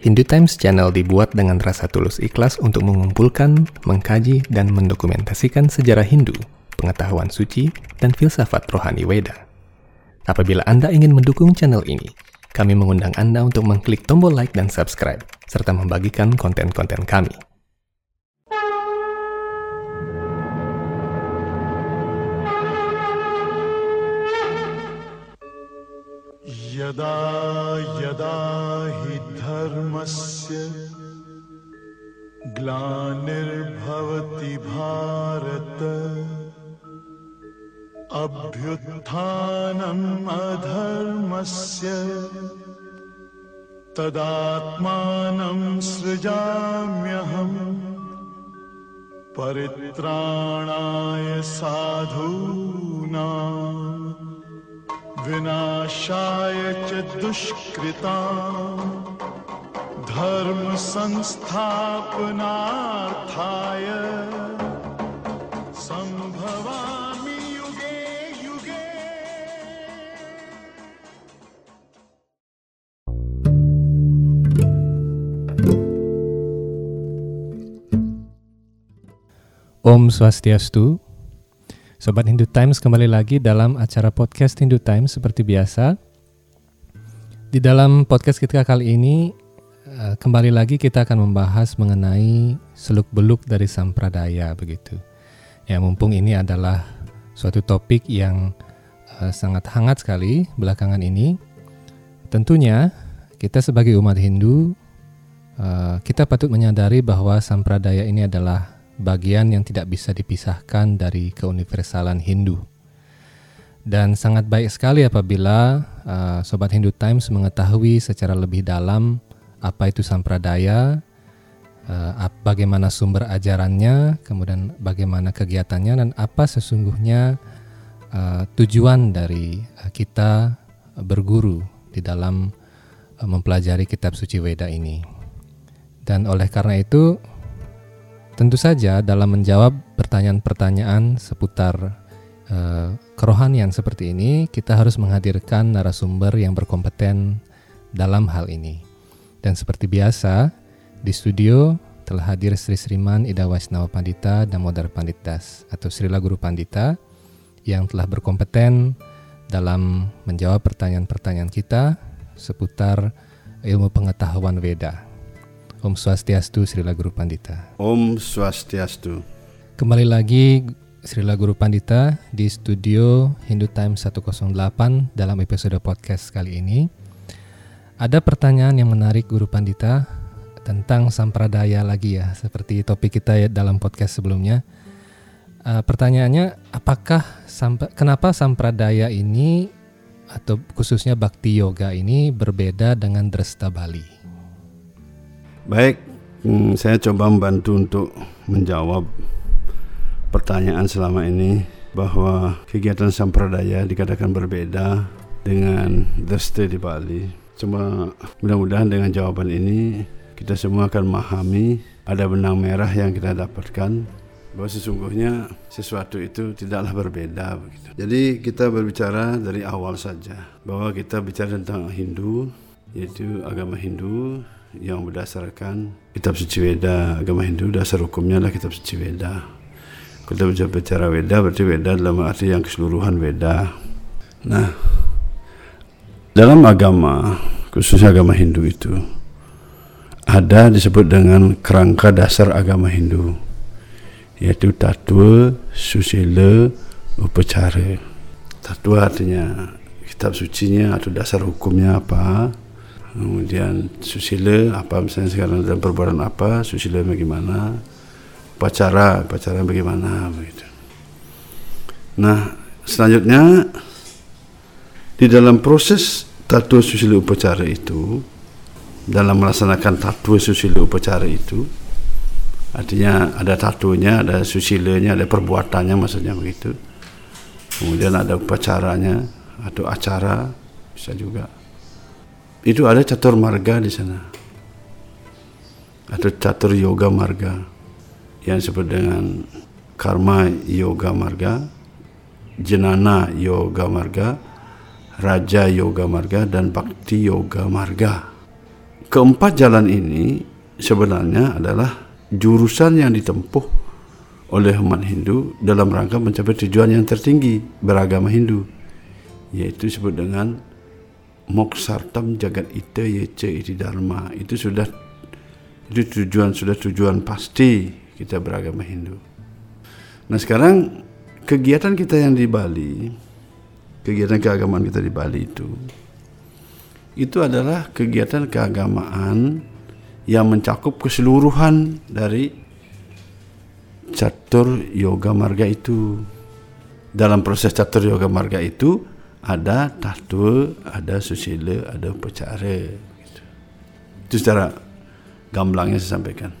Hindu Times Channel dibuat dengan rasa tulus ikhlas untuk mengumpulkan, mengkaji, dan mendokumentasikan sejarah Hindu, pengetahuan suci, dan filsafat rohani Weda. Apabila Anda ingin mendukung channel ini, kami mengundang Anda untuk mengklik tombol like dan subscribe, serta membagikan konten-konten kami. धर्मस्य ग्लानिर्भवति भारत। अभ्युत्थानम् अधर्मस्य तदात्मानं सृजाम्यहम् परित्राणाय साधूनाम् विनाशाय च दुष्कृता धर्म संस्थापनार्थाय संभवामि युगे युगे Om Swastiastu. Sobat Hindu Times kembali lagi dalam acara podcast Hindu Times seperti biasa. Di dalam podcast kita kali ini eh, kembali lagi kita akan membahas mengenai seluk-beluk dari sampradaya begitu. Ya mumpung ini adalah suatu topik yang eh, sangat hangat sekali belakangan ini. Tentunya kita sebagai umat Hindu eh, kita patut menyadari bahwa sampradaya ini adalah bagian yang tidak bisa dipisahkan dari keuniversalan Hindu. Dan sangat baik sekali apabila uh, Sobat Hindu Times mengetahui secara lebih dalam apa itu sampradaya, uh, bagaimana sumber ajarannya, kemudian bagaimana kegiatannya, dan apa sesungguhnya uh, tujuan dari uh, kita berguru di dalam mempelajari kitab suci Weda ini. Dan oleh karena itu, Tentu saja dalam menjawab pertanyaan-pertanyaan seputar kerohanian seperti ini, kita harus menghadirkan narasumber yang berkompeten dalam hal ini. Dan seperti biasa, di studio telah hadir Sri Sriman Ida Wasnawa Pandita Damodar Panditas atau Srila Guru Pandita yang telah berkompeten dalam menjawab pertanyaan-pertanyaan kita seputar ilmu pengetahuan Weda. Om Swastiastu Srila Guru Pandita. Om Swastiastu. Kembali lagi Srila Guru Pandita di studio Hindu Times 108 dalam episode podcast kali ini. Ada pertanyaan yang menarik Guru Pandita tentang sampradaya lagi ya, seperti topik kita ya dalam podcast sebelumnya. Uh, pertanyaannya, apakah sampa, kenapa sampradaya ini atau khususnya Bhakti Yoga ini berbeda dengan Dresta Bali? Baik, hmm, saya coba membantu untuk menjawab pertanyaan selama ini bahwa kegiatan sampradaya dikatakan berbeda dengan Deste di Bali. Cuma mudah-mudahan dengan jawaban ini kita semua akan memahami ada benang merah yang kita dapatkan bahwa sesungguhnya sesuatu itu tidaklah berbeda begitu. Jadi kita berbicara dari awal saja bahwa kita bicara tentang Hindu yaitu agama Hindu yang berdasarkan kitab suci Weda. Agama Hindu dasar hukumnya adalah kitab suci Weda. Kita bicara Weda berarti Weda dalam arti yang keseluruhan Weda. Nah dalam agama khususnya agama Hindu itu ada disebut dengan kerangka dasar agama Hindu yaitu tatwa, susila, upacara. Tatwa artinya kitab sucinya atau dasar hukumnya apa kemudian susila apa misalnya sekarang dalam perbuatan apa susila bagaimana pacara pacara bagaimana begitu. Nah selanjutnya di dalam proses tatua susila upacara itu dalam melaksanakan tatua susila upacara itu artinya ada tatunya ada susilanya ada perbuatannya maksudnya begitu. Kemudian ada upacaranya atau acara bisa juga. Itu ada catur marga di sana. Atau catur yoga marga yang disebut dengan karma yoga marga jenana yoga marga raja yoga marga dan bakti yoga marga keempat jalan ini sebenarnya adalah jurusan yang ditempuh oleh umat Hindu dalam rangka mencapai tujuan yang tertinggi beragama Hindu yaitu disebut dengan moksartam jagat ita yece iti dharma itu sudah itu tujuan sudah tujuan pasti kita beragama Hindu. Nah sekarang kegiatan kita yang di Bali, kegiatan keagamaan kita di Bali itu, itu adalah kegiatan keagamaan yang mencakup keseluruhan dari catur yoga marga itu. Dalam proses catur yoga marga itu ada tatua, ada susila, ada upacara. Gitu. Itu secara gamblangnya saya sampaikan.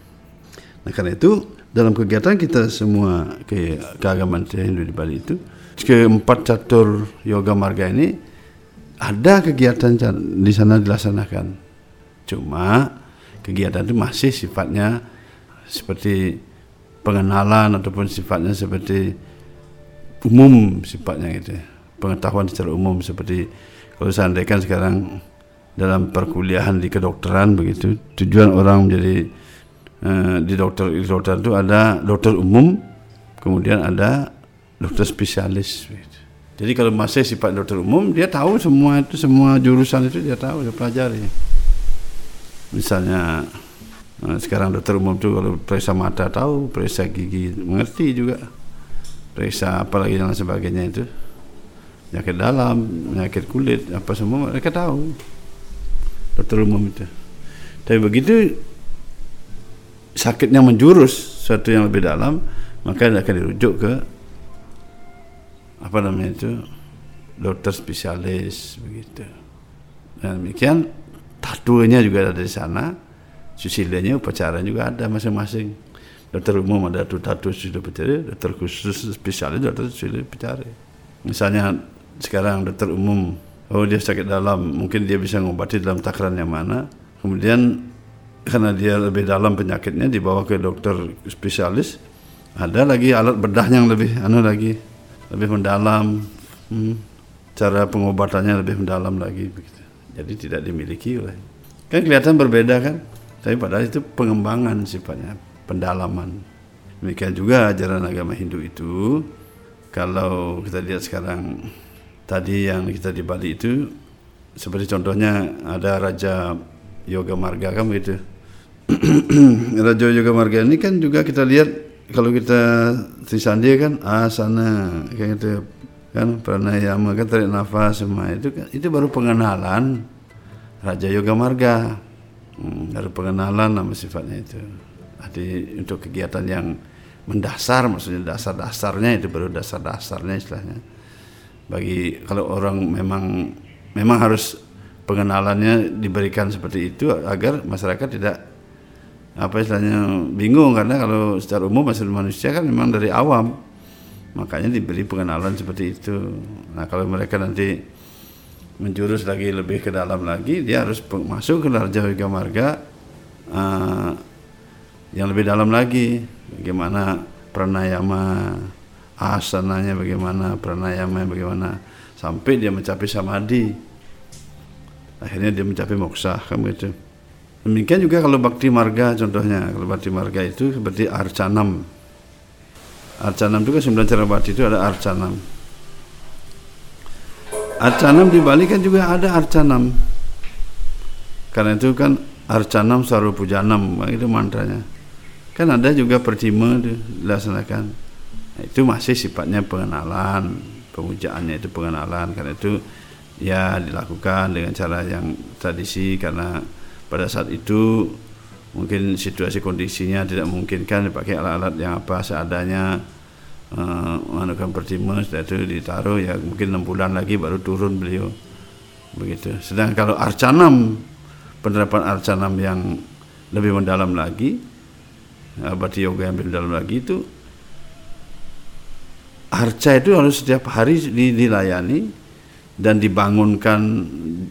Nah karena itu dalam kegiatan kita semua ke keagamaan Hindu di Bali itu keempat catur yoga marga ini ada kegiatan di sana dilaksanakan. Cuma kegiatan itu masih sifatnya seperti pengenalan ataupun sifatnya seperti umum sifatnya gitu. Pengetahuan secara umum seperti kalau saya sekarang dalam perkuliahan di kedokteran begitu tujuan orang menjadi uh, di dokter di dokter itu ada dokter umum kemudian ada dokter spesialis begitu. jadi kalau masih sifat dokter umum dia tahu semua itu semua jurusan itu dia tahu dia pelajari. Misalnya uh, sekarang dokter umum itu kalau periksa mata tahu periksa gigi mengerti juga. Periksa apalagi dan sebagainya itu. Penyakit dalam penyakit kulit apa semua mereka tahu. Dokter umum itu. Tapi begitu sakitnya menjurus suatu yang lebih dalam maka akan dirujuk ke apa namanya itu? Dokter spesialis begitu. Dan demikian tatunya juga ada di sana. Susilanya upacara juga ada masing-masing. Dokter umum ada tuh tatu sudah upacara dokter khusus spesialis dokter sudah upacara misalnya sekarang dokter umum oh dia sakit dalam mungkin dia bisa mengobati dalam takaran yang mana. Kemudian karena dia lebih dalam penyakitnya dibawa ke dokter spesialis. Ada lagi alat bedah yang lebih anu lagi lebih mendalam hmm, cara pengobatannya lebih mendalam lagi begitu. Jadi tidak dimiliki oleh kan kelihatan berbeda kan? Tapi padahal itu pengembangan sifatnya pendalaman. Demikian juga ajaran agama Hindu itu kalau kita lihat sekarang tadi yang kita di Bali itu seperti contohnya ada Raja Yoga Marga kan begitu. Raja Yoga Marga ini kan juga kita lihat kalau kita Trisandi kan asana kayak gitu kan pranayama kan tarik nafas semua itu kan itu baru pengenalan Raja Yoga Marga. Hmm, baru pengenalan nama sifatnya itu. Jadi untuk kegiatan yang mendasar maksudnya dasar-dasarnya itu baru dasar-dasarnya istilahnya. Bagi kalau orang memang memang harus pengenalannya diberikan seperti itu agar masyarakat tidak apa istilahnya bingung karena kalau secara umum masih manusia kan memang dari awam makanya diberi pengenalan seperti itu nah kalau mereka nanti menjurus lagi lebih ke dalam lagi dia harus masuk ke Larja Wiga Marga uh, yang lebih dalam lagi bagaimana pranayama asananya bagaimana, pranayama bagaimana, sampai dia mencapai samadhi. Akhirnya dia mencapai moksa, kan begitu. Demikian juga kalau bakti marga contohnya, kalau bakti marga itu seperti arcanam. Arcanam itu kan sembilan cara bakti itu ada arcanam. Arcanam di Bali kan juga ada arcanam. Karena itu kan arcanam sarupujanam, itu mantranya. Kan ada juga percima dilaksanakan. Nah, itu masih sifatnya pengenalan, pemujaannya itu pengenalan karena itu ya dilakukan dengan cara yang tradisi karena pada saat itu mungkin situasi kondisinya tidak memungkinkan dipakai alat-alat yang apa seadanya uh, pertima setelah itu ditaruh ya mungkin enam bulan lagi baru turun beliau. Begitu. Sedang kalau arcanam penerapan arcanam yang lebih mendalam lagi abadi yoga yang lebih mendalam lagi itu harca itu harus setiap hari dilayani dan dibangunkan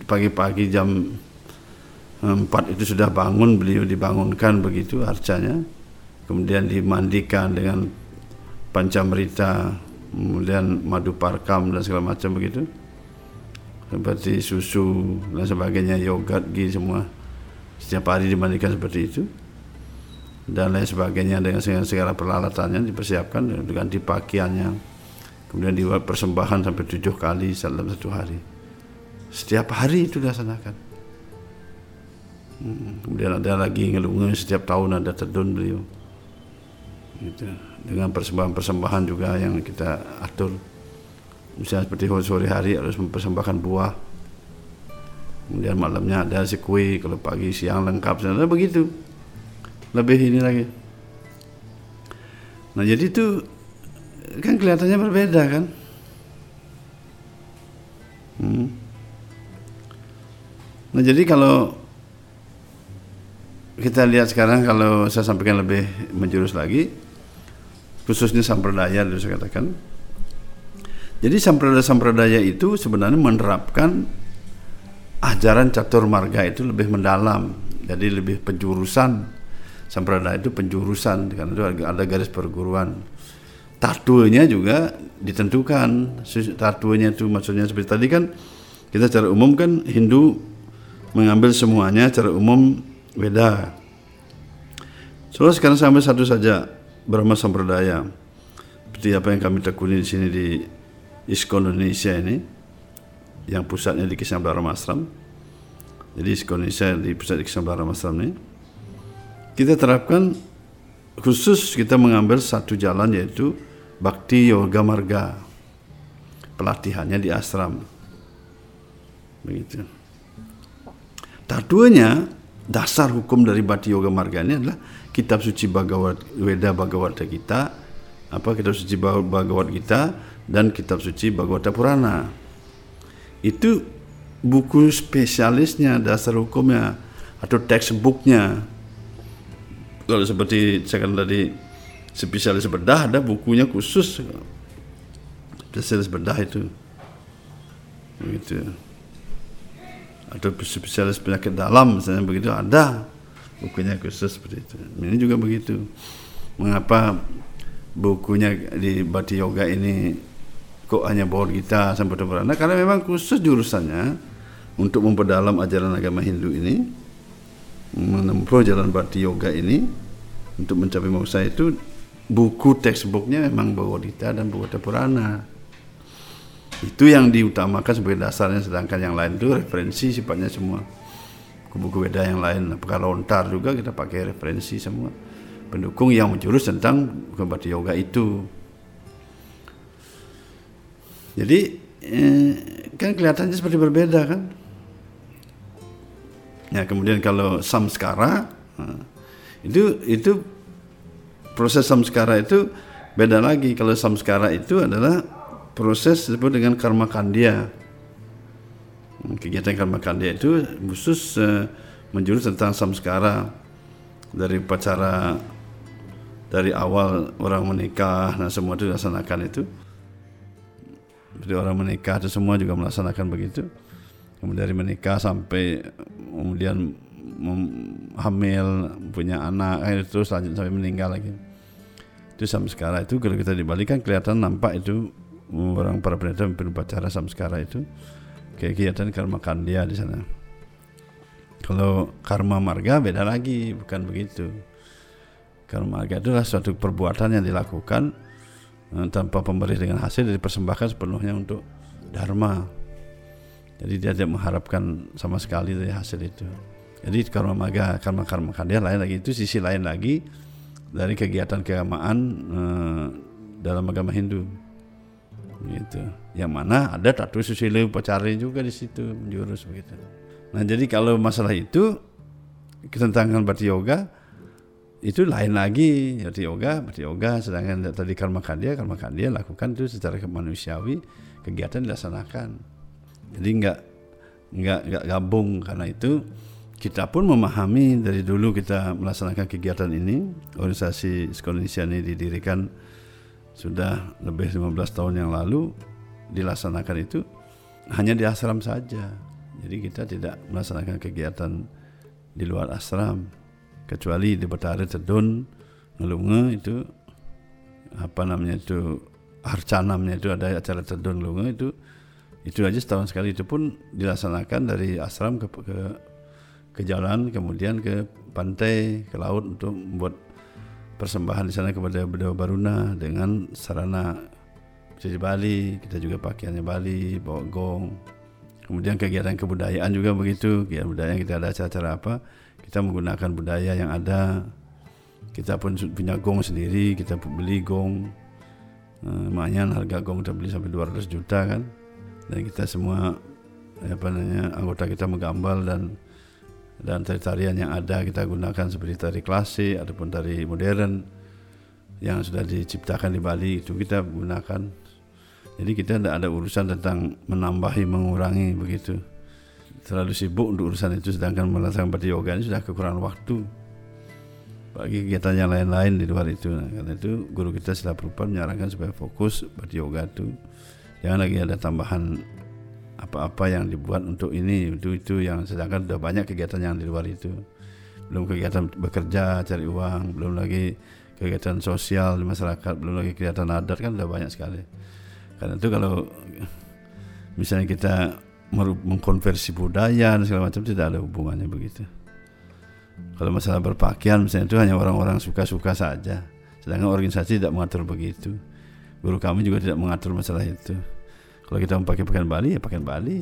pagi-pagi jam 4 itu sudah bangun beliau dibangunkan begitu harcanya. Kemudian dimandikan dengan pancamrita kemudian madu parkam dan segala macam begitu. Seperti susu dan sebagainya yogurt gitu semua. Setiap hari dimandikan seperti itu. Dan lain sebagainya dengan segala, peralatannya dipersiapkan dengan pakaiannya kemudian dibuat persembahan sampai tujuh kali dalam satu hari. Setiap hari itu dilaksanakan kemudian ada lagi ngelungan setiap tahun ada tedun beliau. Gitu. dengan persembahan-persembahan juga yang kita atur. Misalnya seperti sore hari harus mempersembahkan buah. Kemudian malamnya ada si kue kalau pagi siang lengkap dan begitu. Lebih ini lagi. Nah jadi itu kan kelihatannya berbeda kan? Hmm. nah jadi kalau kita lihat sekarang kalau saya sampaikan lebih menjurus lagi khususnya sampradaya dulu saya katakan. Jadi sampradaya-sampradaya itu sebenarnya menerapkan ajaran catur marga itu lebih mendalam jadi lebih penjurusan. Sampradaya itu penjurusan karena itu ada garis perguruan. Tatunya juga ditentukan. Tatunya itu maksudnya seperti tadi kan kita secara umum kan Hindu mengambil semuanya secara umum beda. So sekarang sampai satu saja Brahma Sampradaya. Seperti apa yang kami tekuni di sini di ISKON Indonesia ini yang pusatnya di Kisah Brahma Asram. Jadi ISKON Indonesia di pusat di Kisah Brahma Asram ini. Kita terapkan khusus kita mengambil satu jalan yaitu Bhakti Yoga Marga. Pelatihannya di ashram. Begitu. Taduanya dasar hukum dari Bhakti Yoga Marga ini adalah kitab suci Bhagavad Weda Bhagavata kita, apa kitab suci Bhagavad kita dan kitab suci Bhagavata Purana. Itu buku spesialisnya, dasar hukumnya atau textbooknya. Kalau seperti saya kan tadi spesialis bedah ada bukunya khusus spesialis bedah itu. Begitu atau spesialis penyakit dalam misalnya begitu ada. Bukunya khusus seperti itu. Ini juga begitu. Mengapa bukunya di Bati Yoga ini kok hanya bawa kita sampai berana karena memang khusus jurusannya untuk memperdalam ajaran agama Hindu ini menempuh jalan Bati Yoga ini untuk mencapai moksa itu buku textbooknya memang bawa kita dan buku Purana itu yang diutamakan sebagai dasarnya sedangkan yang lain itu referensi sifatnya semua. Buku-buku beda yang lain. Apakah lontar juga kita pakai referensi semua. Pendukung yang menjurus tentang kembali yoga itu. Jadi eh, kan kelihatannya seperti berbeda kan? Ya kemudian kalau samskara nah, itu itu proses samskara itu beda lagi. Kalau samskara itu adalah proses disebut dengan karma kandia. Kegiatan karma kandia itu khusus uh, menjurus tentang samskara. Dari pacara dari awal orang menikah nah semua itu dilaksanakan itu. Jadi orang menikah itu semua juga melaksanakan begitu. Kemudian dari menikah sampai kemudian hamil punya anak terus lanjut sampai meninggal lagi. Itu samskara itu kalau kita dibalikan kelihatan nampak itu orang para pendeta memimpin upacara samskara itu kegiatan karma kandia di sana. Kalau karma marga beda lagi, bukan begitu. Karma marga adalah suatu perbuatan yang dilakukan eh, tanpa pemberi dengan hasil dipersembahkan sepenuhnya untuk dharma. Jadi dia tidak mengharapkan sama sekali dari hasil itu. Jadi karma marga, karma karma kandia lain lagi itu sisi lain lagi dari kegiatan keagamaan eh, dalam agama Hindu gitu. Yang mana ada tatu susilo pacari juga di situ menjurus begitu. Nah jadi kalau masalah itu ketentangan bati yoga itu lain lagi. Bati yoga bati yoga sedangkan tadi karma kandia karma kandia lakukan itu secara manusiawi kegiatan dilaksanakan. Jadi enggak enggak enggak gabung. Karena itu kita pun memahami dari dulu kita melaksanakan kegiatan ini organisasi Indonesia ini didirikan sudah lebih 15 tahun yang lalu dilaksanakan itu hanya di asram saja. Jadi kita tidak melaksanakan kegiatan di luar asram kecuali di Betari Tedun Ngelunge itu apa namanya itu harcanamnya itu ada acara Tedun Ngelunge itu itu aja setahun sekali itu pun dilaksanakan dari asram ke, ke ke jalan kemudian ke pantai ke laut untuk membuat persembahan di sana kepada Dewa Baruna dengan sarana cuci Bali kita juga pakaiannya Bali bawa gong. Kemudian kegiatan kebudayaan juga begitu kegiatan budaya kita ada acara-acara apa kita menggunakan budaya yang ada. Kita pun punya gong sendiri kita beli gong. Eh, lumayan harga gong kita beli sampai 200 juta kan. Dan kita semua apa namanya anggota kita menggambal dan dan tari-tarian yang ada kita gunakan seperti tari klasik ataupun tari modern yang sudah diciptakan di Bali itu kita gunakan. Jadi kita tidak ada urusan tentang menambahi mengurangi begitu. Terlalu sibuk untuk urusan itu sedangkan melaksanakan bati yoga ini sudah kekurangan waktu bagi kegiatan yang lain-lain di luar itu. Nah, karena itu guru kita setelah berupa menyarankan supaya fokus bati yoga itu. Jangan lagi ada tambahan apa-apa yang dibuat untuk ini itu itu yang sedangkan sudah banyak kegiatan yang di luar itu. Belum kegiatan bekerja cari uang belum lagi kegiatan sosial di masyarakat belum lagi kegiatan adat kan sudah banyak sekali. Karena itu kalau misalnya kita mengkonversi budaya dan segala macam tidak ada hubungannya begitu. Kalau masalah berpakaian misalnya itu hanya orang-orang suka-suka saja. Sedangkan organisasi tidak mengatur begitu. Guru kami juga tidak mengatur masalah itu kalau kita memakai pakaian Bali ya pakaian Bali.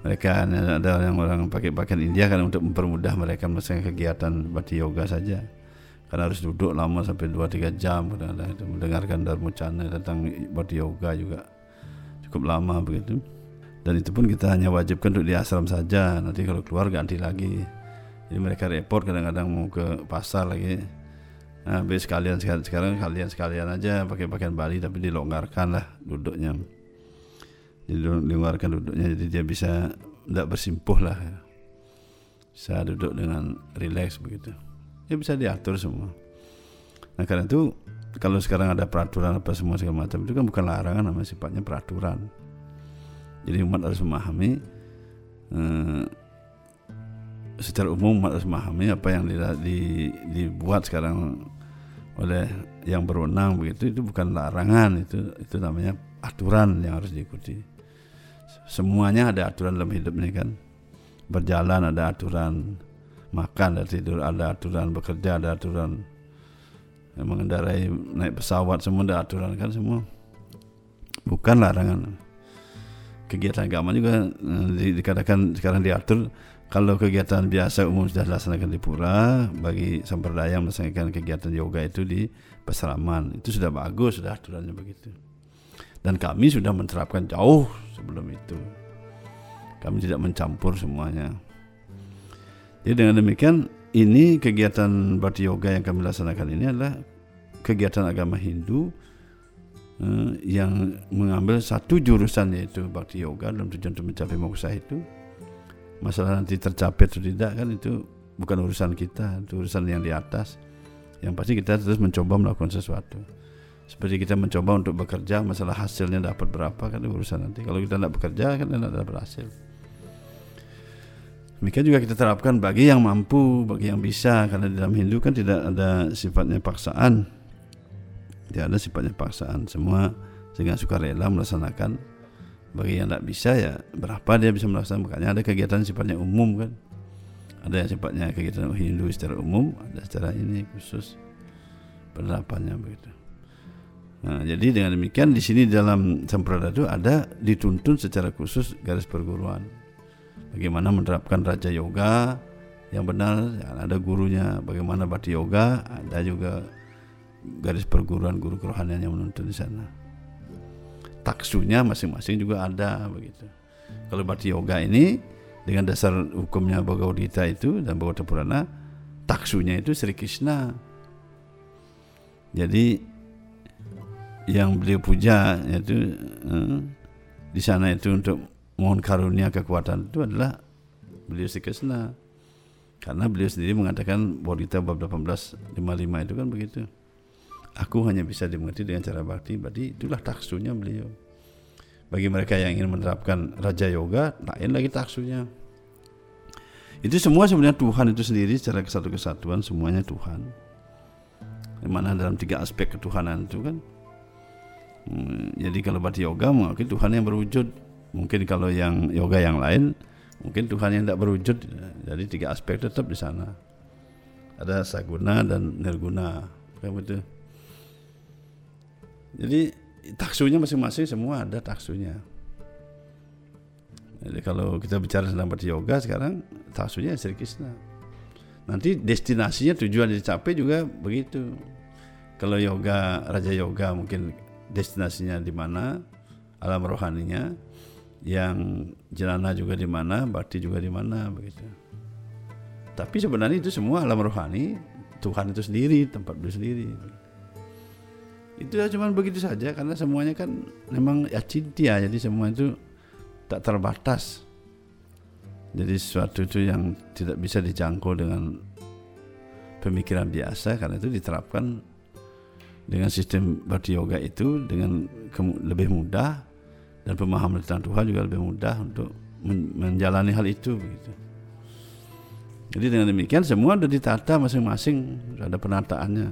Mereka ada yang orang pakai pakaian India kan untuk mempermudah mereka melaksanakan kegiatan bati yoga saja. Karena harus duduk lama sampai 2-3 jam kadang-kadang mendengarkan dharmucana tentang bati yoga juga cukup lama begitu. Dan itu pun kita hanya wajibkan untuk di asram saja. Nanti kalau keluar ganti lagi. Jadi mereka repot kadang-kadang mau ke pasar lagi. Nah, sekalian sekarang kalian sekalian aja pakai pakaian Bali tapi dilonggarkan lah duduknya dilonggarkan duduknya. Jadi dia bisa tidak bersimpuh lah. Bisa duduk dengan rileks begitu. Ya bisa diatur semua. Nah karena itu kalau sekarang ada peraturan apa semua segala macam itu kan bukan larangan namanya sifatnya peraturan. Jadi umat harus memahami eh, secara umum umat harus memahami apa yang di, di, dibuat sekarang oleh yang berwenang begitu. Itu bukan larangan itu itu namanya aturan yang harus diikuti semuanya ada aturan dalam hidup ini kan? Berjalan ada aturan makan ada tidur ada aturan bekerja ada aturan mengendarai naik pesawat semua ada aturan kan semua? Bukan larangan. Kegiatan agama juga eh, dikatakan sekarang diatur kalau kegiatan biasa umum sudah dilaksanakan di pura bagi samperdaya melaksanakan kegiatan yoga itu di peseraman. Itu sudah bagus sudah aturannya begitu. Dan kami sudah menerapkan jauh sebelum itu. Kami tidak mencampur semuanya. Jadi dengan demikian ini kegiatan Bhakti Yoga yang kami laksanakan ini adalah kegiatan agama Hindu eh, yang mengambil satu jurusan yaitu Bhakti Yoga dalam tujuan untuk mencapai moksa itu. Masalah nanti tercapai atau tidak kan itu bukan urusan kita, itu urusan yang di atas. Yang pasti kita terus mencoba melakukan sesuatu seperti kita mencoba untuk bekerja masalah hasilnya dapat berapa kan urusan nanti. Kalau kita tidak bekerja kan tidak dapat hasil demikian juga kita terapkan bagi yang mampu bagi yang bisa. Karena di dalam Hindu kan tidak ada sifatnya paksaan. Tidak ada sifatnya paksaan. Semua dengan sukarela melaksanakan. Bagi yang tidak bisa ya berapa dia bisa melaksanakan. Makanya ada kegiatan sifatnya umum kan. Ada yang sifatnya kegiatan Hindu secara umum ada secara ini khusus penerapannya begitu Nah, jadi dengan demikian di sini dalam sampradaya itu ada dituntun secara khusus garis perguruan. Bagaimana menerapkan raja yoga yang benar, ada gurunya. Bagaimana bati yoga, ada juga garis perguruan guru kerohanian yang menuntun di sana. Taksunya masing-masing juga ada begitu. Kalau bati yoga ini dengan dasar hukumnya Bhagavad Gita itu dan Bhagavad Purana, taksunya itu Sri Krishna. Jadi yang beliau puja yaitu eh, di sana itu untuk mohon karunia kekuatan itu adalah beliau Sri Krishna. Karena beliau sendiri mengatakan Bodhita bab 1855 itu kan begitu. Aku hanya bisa dimengerti dengan cara bakti berarti itulah taksunya beliau. Bagi mereka yang ingin menerapkan Raja Yoga lain lagi taksunya. Itu semua sebenarnya Tuhan itu sendiri secara kesatu kesatuan semuanya Tuhan. Di mana dalam tiga aspek ketuhanan itu kan jadi kalau bati yoga mengakui Tuhan yang berwujud. Mungkin kalau yang yoga yang lain Mungkin Tuhan yang tidak berwujud, jadi tiga aspek tetap di sana. Ada saguna dan nirguna, kayak betul. Jadi taksunya masing-masing semua ada taksunya. Jadi kalau kita bicara tentang bhakti yoga sekarang taksunya Sri Krishna. Nanti destinasinya tujuan dicapai juga begitu. Kalau yoga raja yoga mungkin destinasinya di mana, alam rohaninya, yang jelana juga di mana, bakti juga di mana begitu. Tapi sebenarnya itu semua alam rohani Tuhan itu sendiri, tempat itu sendiri. Itu ya cuma begitu saja karena semuanya kan memang ya cinta jadi semua itu tak terbatas. Jadi sesuatu itu yang tidak bisa dijangkau dengan pemikiran biasa karena itu diterapkan dengan sistem bhakti yoga itu dengan lebih mudah dan pemahaman tentang Tuhan juga lebih mudah untuk menjalani hal itu begitu. Jadi dengan demikian semua sudah ditata masing-masing, ada penataannya.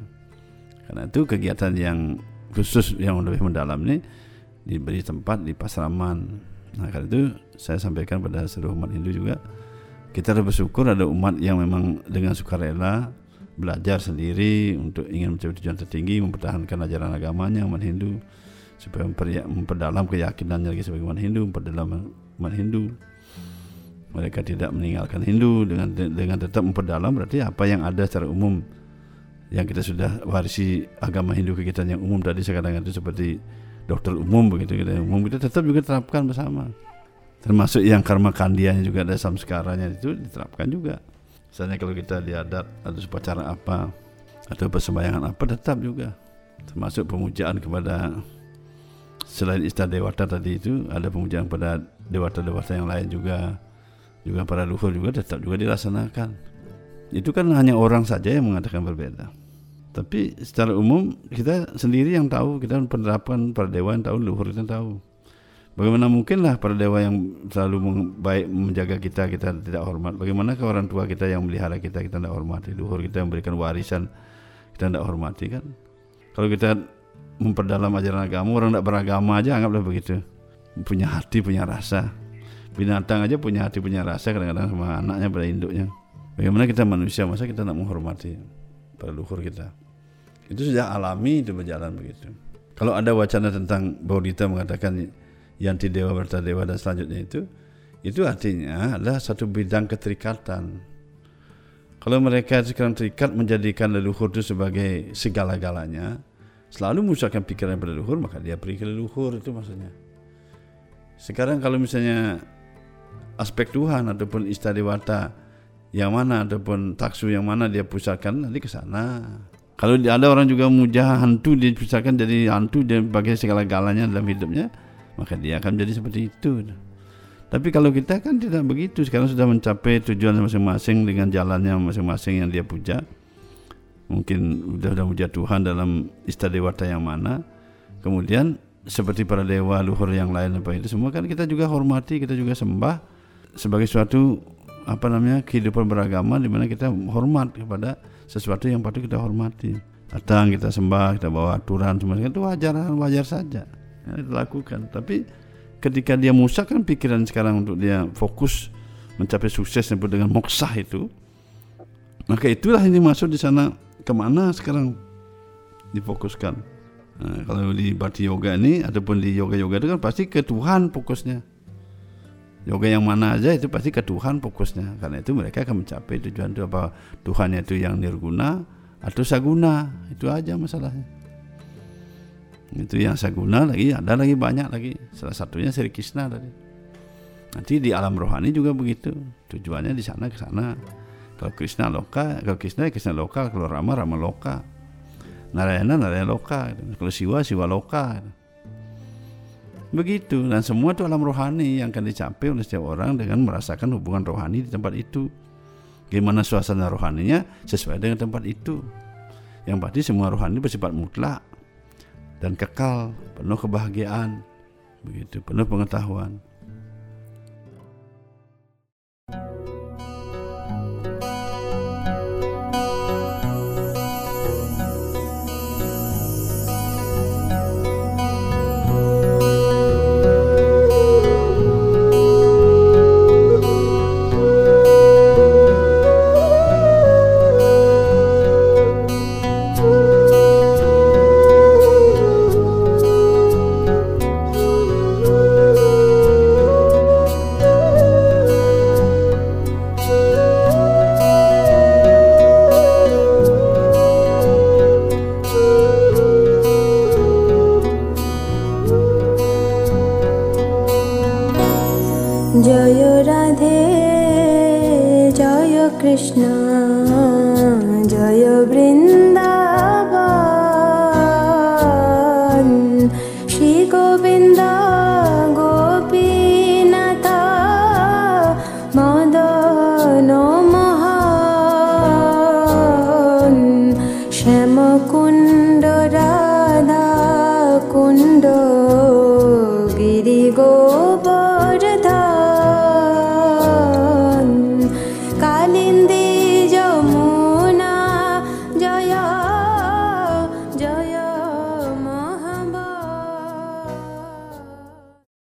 Karena itu kegiatan yang khusus yang lebih mendalam ini diberi tempat di Pasraman. Nah karena itu saya sampaikan pada seluruh umat Hindu juga kita harus bersyukur ada umat yang memang dengan sukarela belajar sendiri untuk ingin mencapai tujuan tertinggi mempertahankan ajaran agamanya umat Hindu supaya memperdalam keyakinannya lagi sebagai umat Hindu memperdalam umat Hindu. Mereka tidak meninggalkan Hindu dengan dengan tetap memperdalam berarti apa yang ada secara umum yang kita sudah warisi agama Hindu ke kita yang umum tadi sekarang itu seperti dokter umum begitu kita umum kita tetap juga terapkan bersama. Termasuk yang karma kandianya juga ada samskaranya itu diterapkan juga misalnya kalau kita di adat atau upacara apa atau persembayangan apa tetap juga. Termasuk pemujaan kepada selain Ista Dewata tadi itu ada pemujaan pada dewata-dewata yang lain juga. Juga para luhur juga tetap juga dilaksanakan. Itu kan hanya orang saja yang mengatakan berbeda. Tapi secara umum kita sendiri yang tahu kita penerapan para dewa yang tahu luhur kita tahu bagaimana mungkinlah para dewa yang selalu baik menjaga kita kita tidak hormat. Bagaimana ke orang tua kita yang melihara kita kita tidak hormati? Luhur kita yang memberikan warisan kita tidak hormati kan? Kalau kita memperdalam ajaran agama orang tidak beragama aja anggaplah begitu. Punya hati punya rasa. Binatang aja punya hati punya rasa kadang-kadang sama anaknya pada induknya. Bagaimana kita manusia masa kita tidak menghormati para luhur kita? Itu sudah alami itu berjalan begitu. Kalau ada wacana tentang Baudita mengatakan Yanti Dewa Berta Dewa dan selanjutnya itu itu artinya adalah satu bidang keterikatan. Kalau mereka sekarang terikat menjadikan leluhur itu sebagai segala-galanya selalu memusatkan pikiran pada leluhur maka dia pergi ke leluhur itu maksudnya. Sekarang kalau misalnya aspek Tuhan ataupun istadewata yang mana ataupun taksu yang mana dia pusatkan nanti ke sana. Kalau ada orang juga muja hantu dia pusatkan jadi hantu dia bagi segala galanya dalam hidupnya maka dia akan jadi seperti itu. Tapi kalau kita kan tidak begitu. Sekarang sudah mencapai tujuan masing-masing dengan jalannya masing-masing yang dia puja. Mungkin sudah sudah muja Tuhan dalam istadewata yang mana. Kemudian seperti para dewa luhur yang lain apa itu semua kan kita juga hormati kita juga sembah sebagai suatu apa namanya kehidupan beragama di mana kita hormat kepada sesuatu yang patut kita hormati. Datang kita sembah kita bawa aturan semua itu wajar wajar saja ya, dilakukan. Tapi ketika dia musak kan pikiran sekarang untuk dia fokus mencapai sukses disebut dengan moksah itu maka itulah ini masuk di sana ke mana sekarang difokuskan. Nah, kalau di bhakti yoga ini ataupun di yoga yoga itu kan pasti ke Tuhan fokusnya. Yoga yang mana aja itu pasti ke Tuhan fokusnya. Karena itu mereka akan mencapai tujuan itu apa Tuhannya itu yang nirguna atau saguna. Itu aja masalahnya itu yang saguna lagi ada lagi banyak lagi. Salah satunya Sri Krishna tadi. Nanti di alam rohani juga begitu. Tujuannya di sana ke sana. Kalau Krishna loka, kalau Krishna ya Krishna loka, kalau Rama Rama loka. Narayana Narayana loka, kalau Siwa Siwa loka. Begitu. Dan semua itu alam rohani yang akan dicapai oleh setiap orang dengan merasakan hubungan rohani di tempat itu. Gimana suasana rohaninya? Sesuai dengan tempat itu. Yang pasti semua rohani bersifat mutlak dan kekal, penuh kebahagiaan, begitu, penuh pengetahuan. जय राधे जय कृष्ण जय वृन्द